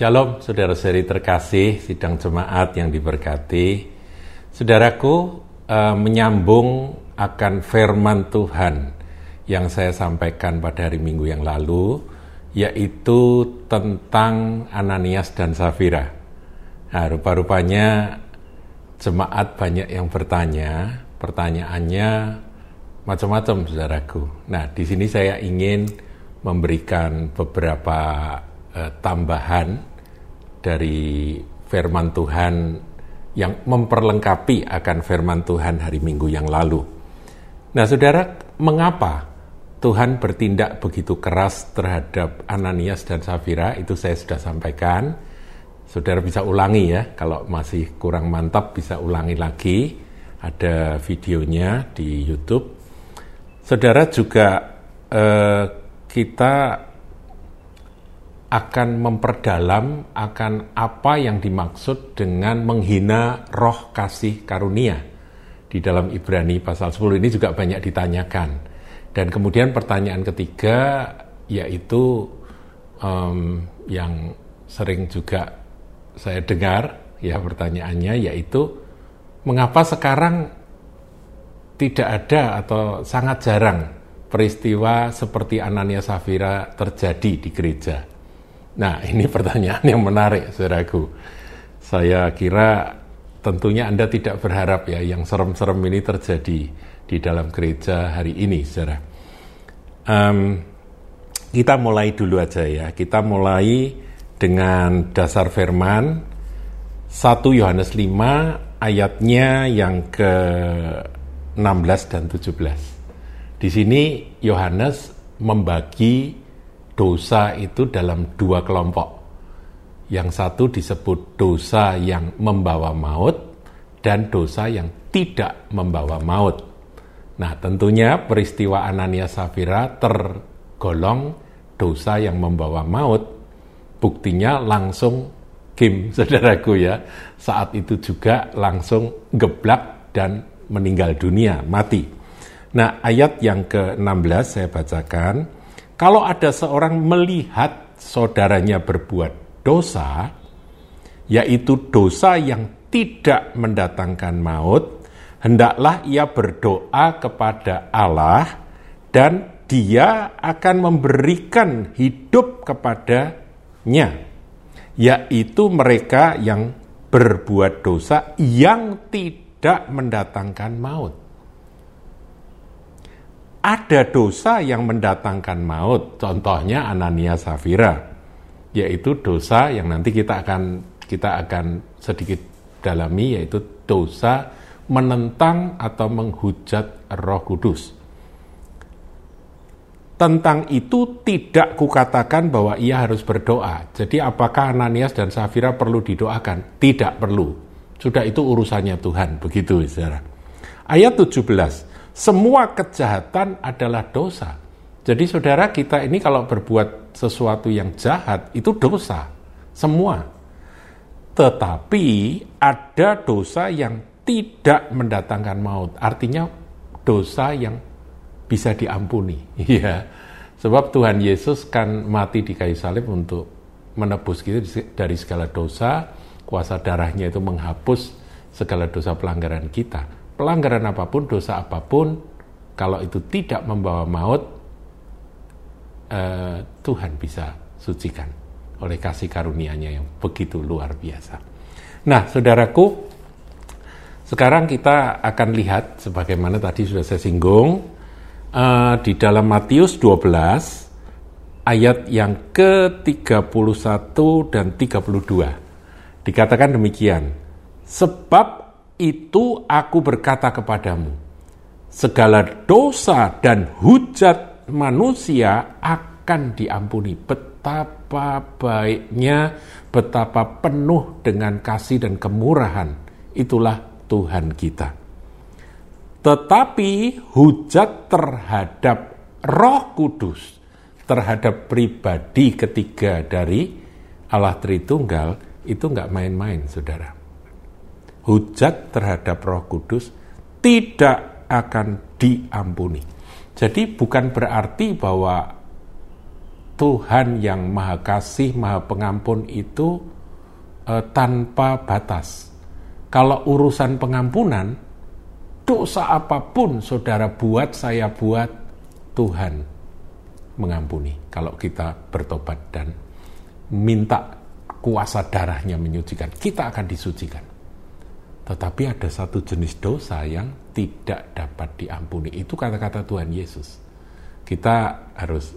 Shalom, saudara-saudari terkasih, sidang jemaat yang diberkati. Saudaraku, eh, menyambung akan firman Tuhan yang saya sampaikan pada hari Minggu yang lalu, yaitu tentang Ananias dan Safira. Nah, rupa-rupanya jemaat banyak yang bertanya, pertanyaannya macam-macam, saudaraku. Nah, di sini saya ingin memberikan beberapa eh, tambahan dari firman Tuhan yang memperlengkapi akan firman Tuhan hari Minggu yang lalu. Nah, saudara, mengapa Tuhan bertindak begitu keras terhadap Ananias dan Safira? Itu saya sudah sampaikan. Saudara bisa ulangi ya, kalau masih kurang mantap bisa ulangi lagi. Ada videonya di YouTube. Saudara juga eh, kita akan memperdalam akan apa yang dimaksud dengan menghina roh kasih karunia. Di dalam Ibrani pasal 10 ini juga banyak ditanyakan. Dan kemudian pertanyaan ketiga yaitu um, yang sering juga saya dengar ya pertanyaannya yaitu mengapa sekarang tidak ada atau sangat jarang peristiwa seperti Anania Safira terjadi di gereja. Nah, ini pertanyaan yang menarik, saudaraku. Saya kira tentunya Anda tidak berharap ya yang serem-serem ini terjadi di dalam gereja hari ini, saudara. Um, kita mulai dulu aja ya. Kita mulai dengan dasar firman 1 Yohanes 5 ayatnya yang ke 16 dan 17. Di sini Yohanes membagi dosa itu dalam dua kelompok. Yang satu disebut dosa yang membawa maut dan dosa yang tidak membawa maut. Nah, tentunya peristiwa Anania Safira tergolong dosa yang membawa maut. Buktinya langsung Kim, saudaraku ya, saat itu juga langsung geblak dan meninggal dunia, mati. Nah, ayat yang ke-16 saya bacakan. Kalau ada seorang melihat saudaranya berbuat dosa, yaitu dosa yang tidak mendatangkan maut, hendaklah ia berdoa kepada Allah dan dia akan memberikan hidup kepadanya, yaitu mereka yang berbuat dosa yang tidak mendatangkan maut ada dosa yang mendatangkan maut, contohnya Anania Safira, yaitu dosa yang nanti kita akan kita akan sedikit dalami yaitu dosa menentang atau menghujat Roh Kudus. Tentang itu tidak kukatakan bahwa ia harus berdoa. Jadi apakah Ananias dan Safira perlu didoakan? Tidak perlu. Sudah itu urusannya Tuhan, begitu saudara. Ayat 17 semua kejahatan adalah dosa. Jadi saudara kita ini kalau berbuat sesuatu yang jahat itu dosa. Semua. Tetapi ada dosa yang tidak mendatangkan maut. Artinya dosa yang bisa diampuni. Iya. Sebab Tuhan Yesus kan mati di kayu salib untuk menebus kita dari segala dosa. Kuasa darahnya itu menghapus segala dosa pelanggaran kita pelanggaran apa pun, dosa apa pun, kalau itu tidak membawa maut, eh, Tuhan bisa sucikan oleh kasih karunia-Nya yang begitu luar biasa. Nah, saudaraku, sekarang kita akan lihat sebagaimana tadi sudah saya singgung eh, di dalam Matius 12 ayat yang ke-31 dan 32. Dikatakan demikian, sebab itu aku berkata kepadamu, segala dosa dan hujat manusia akan diampuni. Betapa baiknya, betapa penuh dengan kasih dan kemurahan. Itulah Tuhan kita. Tetapi hujat terhadap Roh Kudus, terhadap pribadi ketiga dari Allah Tritunggal, itu nggak main-main, saudara hujat terhadap Roh Kudus tidak akan diampuni. Jadi bukan berarti bahwa Tuhan yang maha kasih, maha pengampun itu eh, tanpa batas. Kalau urusan pengampunan, dosa apa pun saudara buat, saya buat, Tuhan mengampuni. Kalau kita bertobat dan minta kuasa darahnya menyucikan, kita akan disucikan. Tetapi ada satu jenis dosa yang tidak dapat diampuni. Itu kata-kata Tuhan Yesus. Kita harus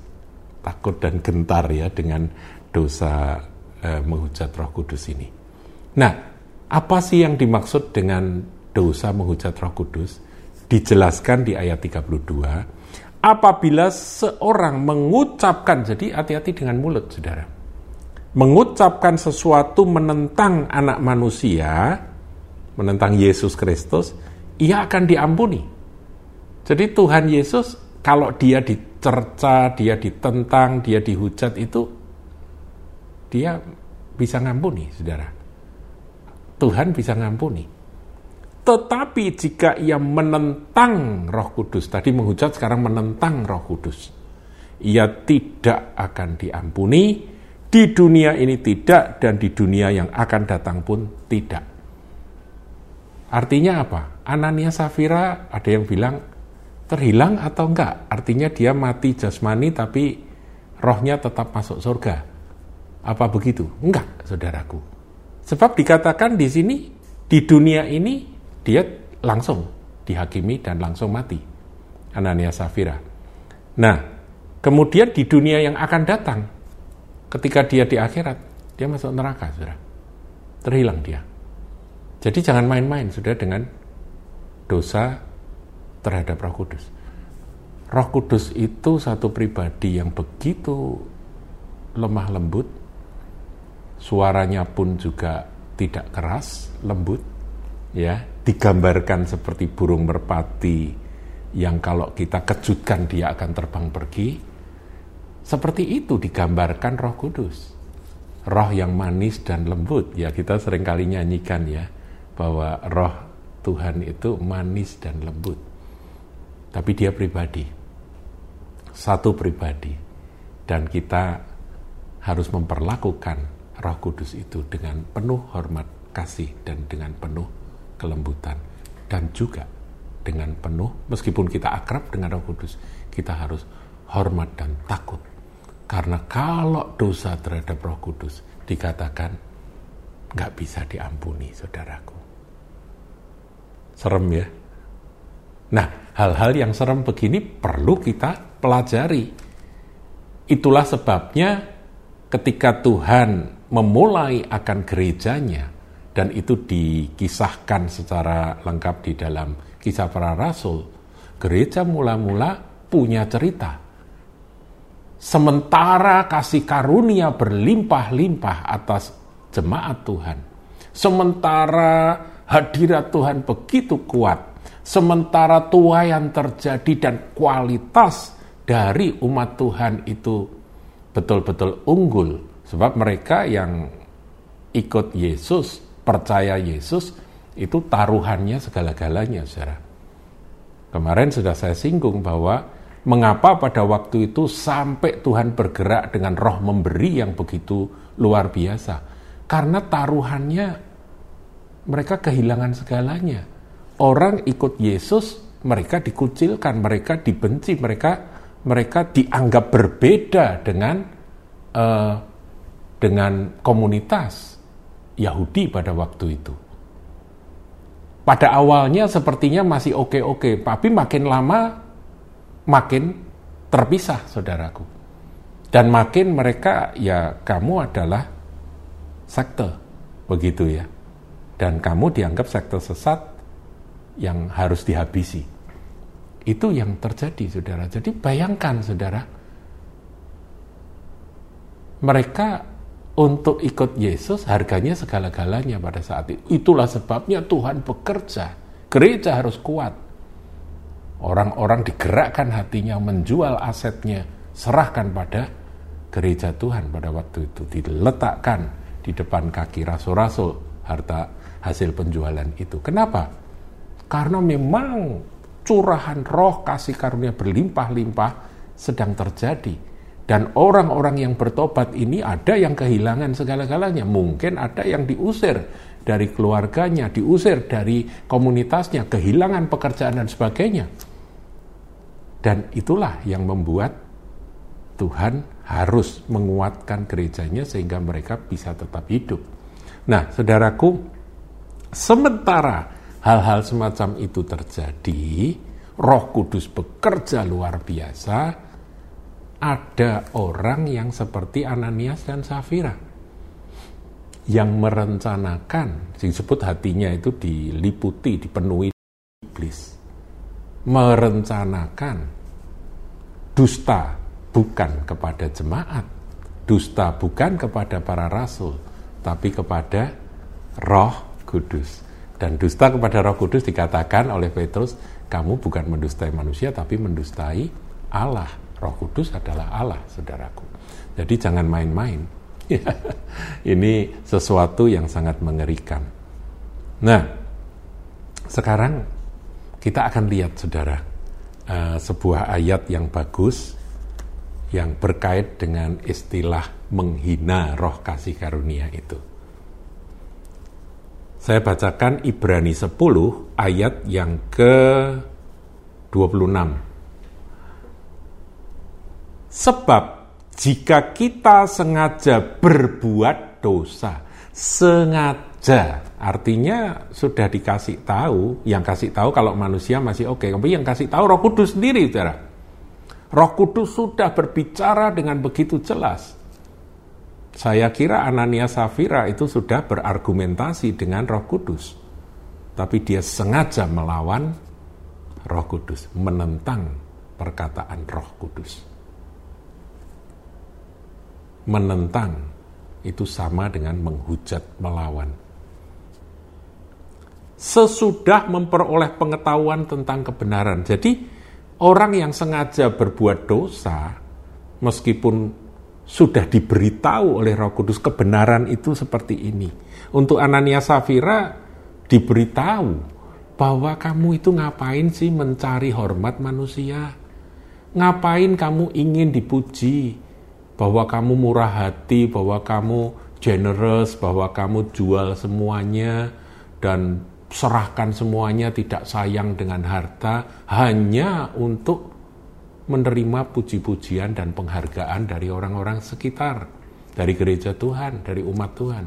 takut dan gentar ya dengan dosa eh, menghujat Roh Kudus ini. Nah, apa sih yang dimaksud dengan dosa menghujat Roh Kudus? Dijelaskan di ayat 32, apabila seorang mengucapkan, jadi hati-hati dengan mulut, Saudara. Mengucapkan sesuatu menentang anak manusia, menentang Yesus Kristus, ia akan diampuni. Jadi Tuhan Yesus kalau dia dicerca, dia ditentang, dia dihujat itu dia bisa ngampuni, Saudara. Tuhan bisa ngampuni. Tetapi jika ia menentang Roh Kudus, tadi menghujat sekarang menentang Roh Kudus, ia tidak akan diampuni, di dunia ini tidak dan di dunia yang akan datang pun tidak. Artinya apa? Anania Safira ada yang bilang terhilang atau enggak? Artinya dia mati jasmani tapi rohnya tetap masuk surga. Apa begitu? Enggak, saudaraku. Sebab dikatakan di sini, di dunia ini, dia langsung dihakimi dan langsung mati. Anania Safira. Nah, kemudian di dunia yang akan datang, ketika dia di akhirat, dia masuk neraka, saudara. Terhilang dia. Jadi jangan main-main, sudah dengan dosa terhadap Roh Kudus. Roh Kudus itu satu pribadi yang begitu lemah lembut, suaranya pun juga tidak keras, lembut, ya, digambarkan seperti burung merpati yang kalau kita kejutkan dia akan terbang pergi. Seperti itu digambarkan Roh Kudus. Roh yang manis dan lembut, ya kita sering kali nyanyikan ya, bahwa roh Tuhan itu manis dan lembut tapi dia pribadi. Satu pribadi. Dan kita harus memperlakukan Roh Kudus itu dengan penuh hormat kasih dan dengan penuh kelembutan dan juga dengan penuh meskipun kita akrab dengan Roh Kudus, kita harus hormat dan takut. Karena kalau dosa terhadap Roh Kudus dikatakan nggak bisa diampuni, saudaraku. Serem ya. Nah, hal-hal yang serem begini perlu kita pelajari. Itulah sebabnya ketika Tuhan memulai akan gerejanya, dan itu dikisahkan secara lengkap di dalam kisah para rasul, gereja mula-mula punya cerita. Sementara kasih karunia berlimpah-limpah atas jemaat Tuhan, sementara hadirat Tuhan begitu kuat, Sementara tua yang terjadi dan kualitas dari umat Tuhan itu betul-betul unggul. Sebab mereka yang ikut Yesus, percaya Yesus, itu taruhannya segala-galanya, saudara. Kemarin sudah saya singgung bahwa mengapa pada waktu itu sampai Tuhan bergerak dengan roh memberi yang begitu luar biasa. Karena taruhannya mereka kehilangan segalanya orang ikut Yesus, mereka dikucilkan, mereka dibenci, mereka mereka dianggap berbeda dengan uh, dengan komunitas Yahudi pada waktu itu. Pada awalnya sepertinya masih oke-oke, tapi makin lama makin terpisah, saudaraku. Dan makin mereka ya kamu adalah sekte, begitu ya. Dan kamu dianggap sekte sesat, yang harus dihabisi. Itu yang terjadi, saudara. Jadi bayangkan, saudara, mereka untuk ikut Yesus harganya segala-galanya pada saat itu. Itulah sebabnya Tuhan bekerja. Gereja harus kuat. Orang-orang digerakkan hatinya menjual asetnya, serahkan pada gereja Tuhan pada waktu itu. Diletakkan di depan kaki rasul-rasul harta hasil penjualan itu. Kenapa? Karena memang curahan roh kasih karunia berlimpah-limpah sedang terjadi. Dan orang-orang yang bertobat ini ada yang kehilangan segala-galanya. Mungkin ada yang diusir dari keluarganya, diusir dari komunitasnya, kehilangan pekerjaan dan sebagainya. Dan itulah yang membuat Tuhan harus menguatkan gerejanya sehingga mereka bisa tetap hidup. Nah, saudaraku, sementara hal-hal semacam itu terjadi, Roh Kudus bekerja luar biasa, ada orang yang seperti Ananias dan Safira yang merencanakan, disebut hatinya itu diliputi, dipenuhi iblis, merencanakan dusta bukan kepada jemaat, dusta bukan kepada para rasul, tapi kepada Roh Kudus. Dan dusta kepada Roh Kudus dikatakan oleh Petrus, kamu bukan mendustai manusia tapi mendustai Allah. Roh Kudus adalah Allah, saudaraku. Jadi jangan main-main. Ini sesuatu yang sangat mengerikan. Nah, sekarang kita akan lihat, saudara, uh, sebuah ayat yang bagus yang berkait dengan istilah menghina roh kasih karunia itu. Saya bacakan Ibrani 10 ayat yang ke 26. Sebab jika kita sengaja berbuat dosa, sengaja artinya sudah dikasih tahu, yang kasih tahu kalau manusia masih oke, okay. tapi yang kasih tahu Roh Kudus sendiri, saudara. Roh Kudus sudah berbicara dengan begitu jelas. Saya kira Anania Safira itu sudah berargumentasi dengan Roh Kudus. Tapi dia sengaja melawan Roh Kudus, menentang perkataan Roh Kudus menentang itu sama dengan menghujat melawan. Sesudah memperoleh pengetahuan tentang kebenaran. Jadi orang yang sengaja berbuat dosa meskipun sudah diberitahu oleh Roh Kudus kebenaran itu seperti ini. Untuk Anania Safira diberitahu bahwa kamu itu ngapain sih mencari hormat manusia? Ngapain kamu ingin dipuji? bahwa kamu murah hati, bahwa kamu generous, bahwa kamu jual semuanya dan serahkan semuanya tidak sayang dengan harta hanya untuk menerima puji-pujian dan penghargaan dari orang-orang sekitar, dari gereja Tuhan, dari umat Tuhan.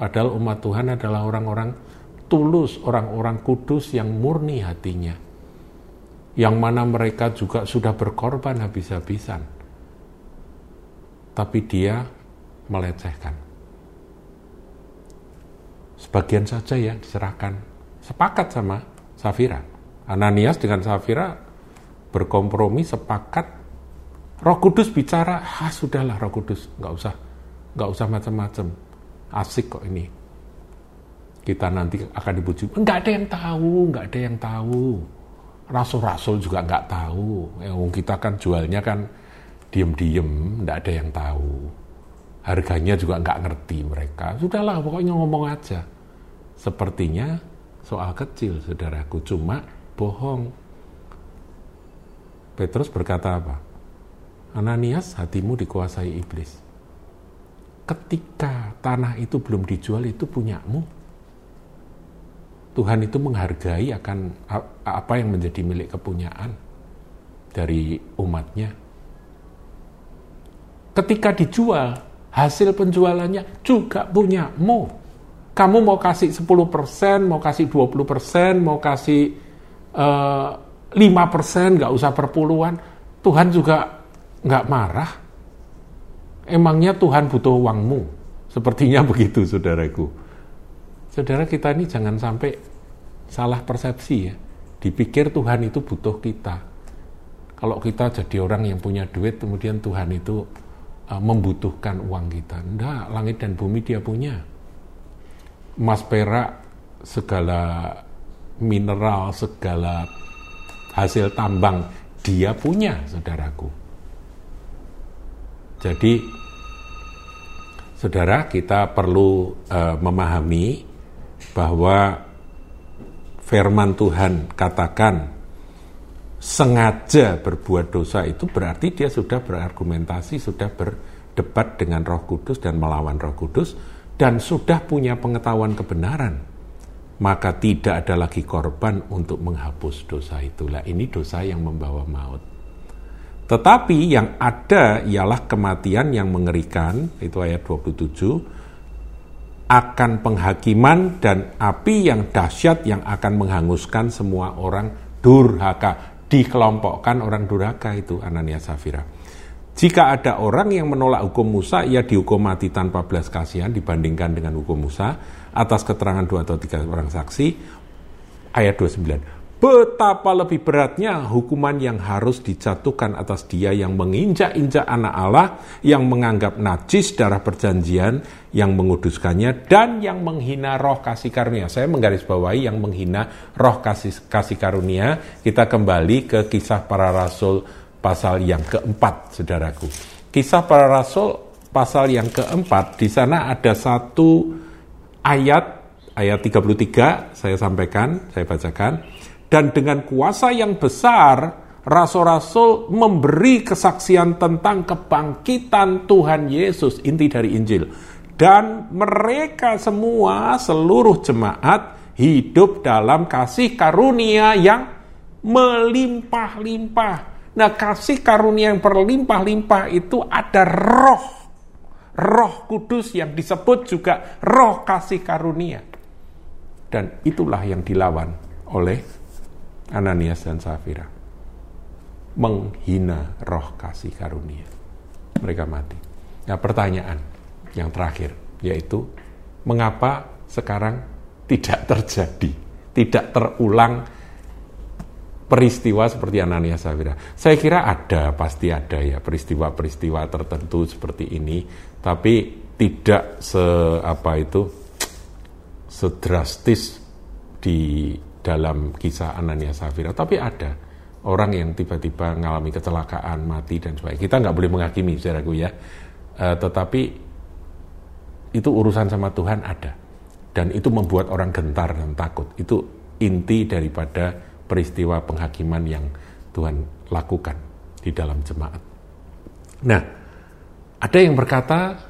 Padahal umat Tuhan adalah orang-orang tulus, orang-orang kudus yang murni hatinya. Yang mana mereka juga sudah berkorban habis-habisan tapi dia melecehkan. Sebagian saja ya diserahkan. Sepakat sama Safira. Ananias dengan Safira berkompromi sepakat. Roh Kudus bicara, ah sudahlah Roh Kudus, nggak usah, nggak usah macam-macam. Asik kok ini. Kita nanti akan dipuji. Nggak ada yang tahu, nggak ada yang tahu. Rasul-rasul juga nggak tahu. Yang kita kan jualnya kan diem-diem, tidak ada yang tahu. Harganya juga nggak ngerti mereka. Sudahlah, pokoknya ngomong aja. Sepertinya soal kecil, saudaraku, cuma bohong. Petrus berkata apa? Ananias, hatimu dikuasai iblis. Ketika tanah itu belum dijual, itu punyamu. Tuhan itu menghargai akan apa yang menjadi milik kepunyaan dari umatnya ketika dijual, hasil penjualannya juga punyamu. Kamu mau kasih 10%, mau kasih 20%, mau kasih uh, eh, 5%, nggak usah perpuluhan, Tuhan juga nggak marah. Emangnya Tuhan butuh uangmu? Sepertinya begitu, saudaraku. Saudara kita ini jangan sampai salah persepsi ya. Dipikir Tuhan itu butuh kita. Kalau kita jadi orang yang punya duit, kemudian Tuhan itu uh, membutuhkan uang kita. Enggak, langit dan bumi dia punya. Emas perak, segala mineral, segala hasil tambang dia punya, saudaraku. Jadi, saudara, kita perlu uh, memahami bahwa firman Tuhan katakan sengaja berbuat dosa itu berarti dia sudah berargumentasi, sudah berdebat dengan Roh Kudus dan melawan Roh Kudus dan sudah punya pengetahuan kebenaran. Maka tidak ada lagi korban untuk menghapus dosa itulah. Ini dosa yang membawa maut. Tetapi yang ada ialah kematian yang mengerikan, itu ayat 27, akan penghakiman dan api yang dahsyat yang akan menghanguskan semua orang durhaka dikelompokkan orang durhaka itu Anania Safira. Jika ada orang yang menolak hukum Musa, ia dihukum mati tanpa belas kasihan dibandingkan dengan hukum Musa atas keterangan dua atau tiga orang saksi. Ayat 29 betapa lebih beratnya hukuman yang harus dijatuhkan atas dia yang menginjak-injak anak Allah, yang menganggap najis darah perjanjian, yang menguduskannya, dan yang menghina roh kasih karunia. Saya menggarisbawahi yang menghina roh kasih, kasih karunia. Kita kembali ke kisah para rasul pasal yang keempat, saudaraku. Kisah para rasul pasal yang keempat, di sana ada satu ayat, ayat 33, saya sampaikan, saya bacakan dan dengan kuasa yang besar rasul-rasul memberi kesaksian tentang kebangkitan Tuhan Yesus inti dari Injil dan mereka semua seluruh jemaat hidup dalam kasih karunia yang melimpah-limpah. Nah, kasih karunia yang berlimpah-limpah itu ada roh. Roh kudus yang disebut juga roh kasih karunia. Dan itulah yang dilawan oleh Ananias dan Safira menghina roh kasih karunia. Mereka mati. Nah pertanyaan yang terakhir yaitu mengapa sekarang tidak terjadi, tidak terulang peristiwa seperti Ananias Safira. Saya kira ada, pasti ada ya peristiwa-peristiwa tertentu seperti ini, tapi tidak se apa itu sedrastis di dalam kisah Anania Safira, tapi ada orang yang tiba-tiba mengalami kecelakaan, mati dan sebagainya. Kita nggak boleh menghakimi, saudaraku ya. E, tetapi itu urusan sama Tuhan ada, dan itu membuat orang gentar dan takut. Itu inti daripada peristiwa penghakiman yang Tuhan lakukan di dalam jemaat. Nah, ada yang berkata,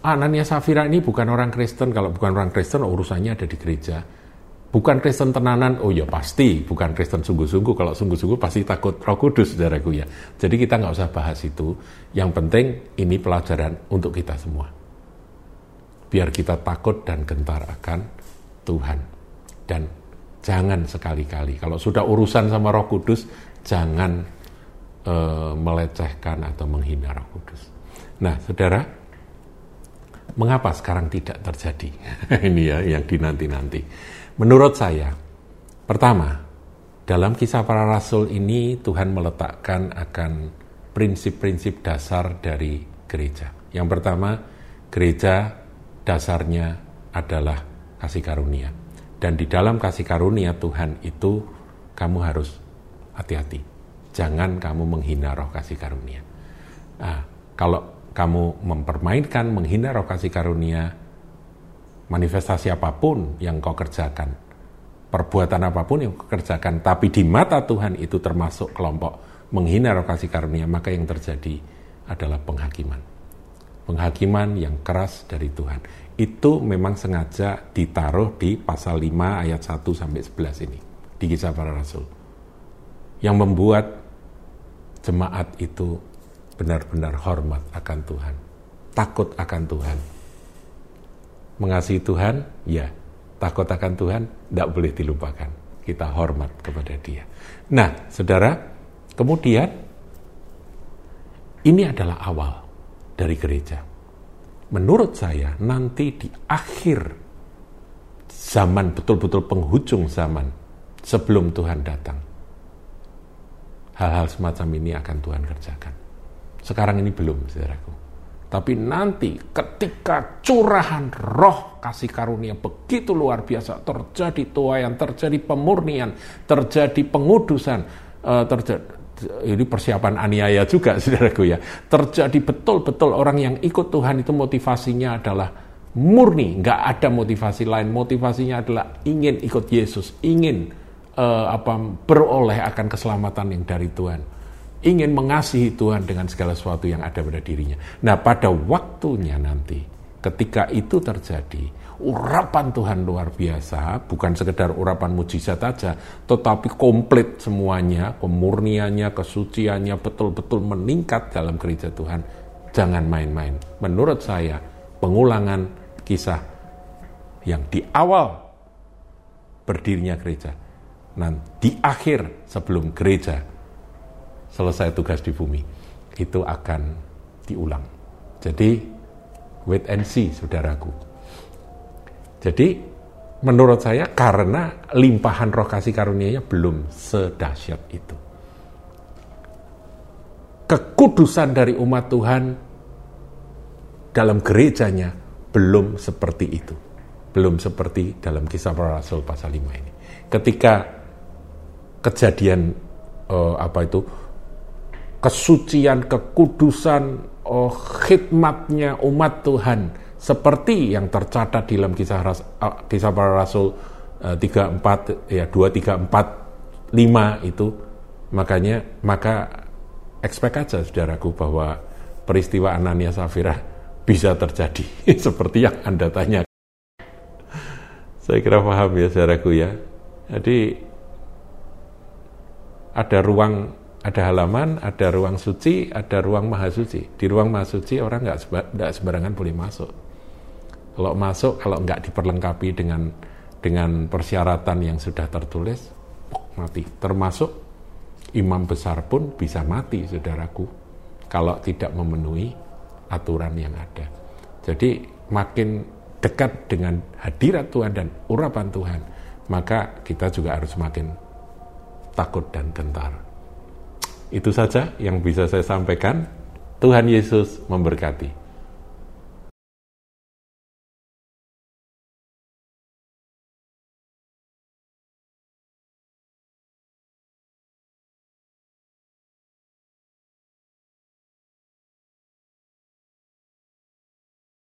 Anania Safira ini bukan orang Kristen. Kalau bukan orang Kristen, urusannya ada di gereja Bukan Kristen tenanan, oh ya pasti, bukan Kristen sungguh-sungguh. Kalau sungguh-sungguh pasti takut roh kudus, saudaraku ya. Jadi kita nggak usah bahas itu. Yang penting ini pelajaran untuk kita semua. Biar kita takut dan gentar akan Tuhan. Dan jangan sekali-kali, kalau sudah urusan sama roh kudus, jangan uh, melecehkan atau menghina roh kudus. Nah, saudara, mengapa sekarang tidak terjadi? ini ya yang dinanti-nanti. Menurut saya, pertama, dalam kisah para rasul ini Tuhan meletakkan akan prinsip-prinsip dasar dari gereja. Yang pertama, gereja dasarnya adalah kasih karunia. Dan di dalam kasih karunia Tuhan itu kamu harus hati-hati. Jangan kamu menghina roh kasih karunia. Nah, kalau kamu mempermainkan, menghina roh kasih karunia, manifestasi apa pun yang kau kerjakan, perbuatan apa pun yang kau kerjakan, tapi di mata Tuhan itu termasuk kelompok menghina roh kasih karunia, maka yang terjadi adalah penghakiman. Penghakiman yang keras dari Tuhan. Itu memang sengaja ditaruh di pasal 5 ayat 1 sampai 11 ini, di kisah para rasul. Yang membuat jemaat itu benar-benar hormat akan Tuhan, takut akan Tuhan, mengasihi Tuhan, ya. Takut akan Tuhan, tidak boleh dilupakan. Kita hormat kepada dia. Nah, saudara, kemudian ini adalah awal dari gereja. Menurut saya, nanti di akhir zaman, betul-betul penghujung zaman, sebelum Tuhan datang, hal-hal semacam ini akan Tuhan kerjakan. Sekarang ini belum, saudaraku. Tapi nanti ketika curahan roh kasih karunia begitu luar biasa terjadi tuayan, terjadi pemurnian, terjadi pengudusan, uh, terjadi ini persiapan aniaya juga saudaraku ya. Terjadi betul-betul orang yang ikut Tuhan itu motivasinya adalah murni, nggak ada motivasi lain. Motivasinya adalah ingin ikut Yesus, ingin uh, apa beroleh akan keselamatan yang dari Tuhan. Ingin mengasihi Tuhan dengan segala sesuatu yang ada pada dirinya. Nah, pada waktunya nanti ketika itu terjadi, urapan Tuhan luar biasa, bukan sekedar urapan mujizat saja, tetapi komplit semuanya, kemurniannya, kesuciannya betul-betul meningkat dalam gereja Tuhan. Jangan main-main. Menurut saya, pengulangan kisah yang di awal berdirinya gereja. Nah, di akhir sebelum gereja selesai tugas di bumi, itu akan diulang. Jadi, wait and see, saudaraku. Jadi, menurut saya karena limpahan roh kasih karunia-Nya belum sedahsyat itu. Kekudusan dari umat Tuhan dalam gerejanya belum seperti itu belum seperti dalam kisah para rasul pasal 5 ini. Ketika kejadian uh, apa itu kesucian, kekudusan, oh, khidmatnya umat Tuhan seperti yang tercatat dalam kisah ras, uh, kisah para rasul uh, 34 ya 2 3 4 5 itu makanya maka expect aja saudaraku bahwa peristiwa Anania Safira bisa terjadi seperti yang Anda tanya saya kira paham ya saudaraku ya. Jadi ada ruang, ada halaman, ada ruang suci, ada ruang maha suci. Di ruang maha suci orang nggak sembarangan boleh masuk. Kalau masuk, kalau nggak diperlengkapi dengan dengan persyaratan yang sudah tertulis, mati. Termasuk imam besar pun bisa mati, saudaraku, kalau tidak memenuhi aturan yang ada. Jadi makin dekat dengan hadirat Tuhan dan urapan Tuhan, maka kita juga harus semakin takut dan gentar. Itu saja yang bisa saya sampaikan. Tuhan Yesus memberkati.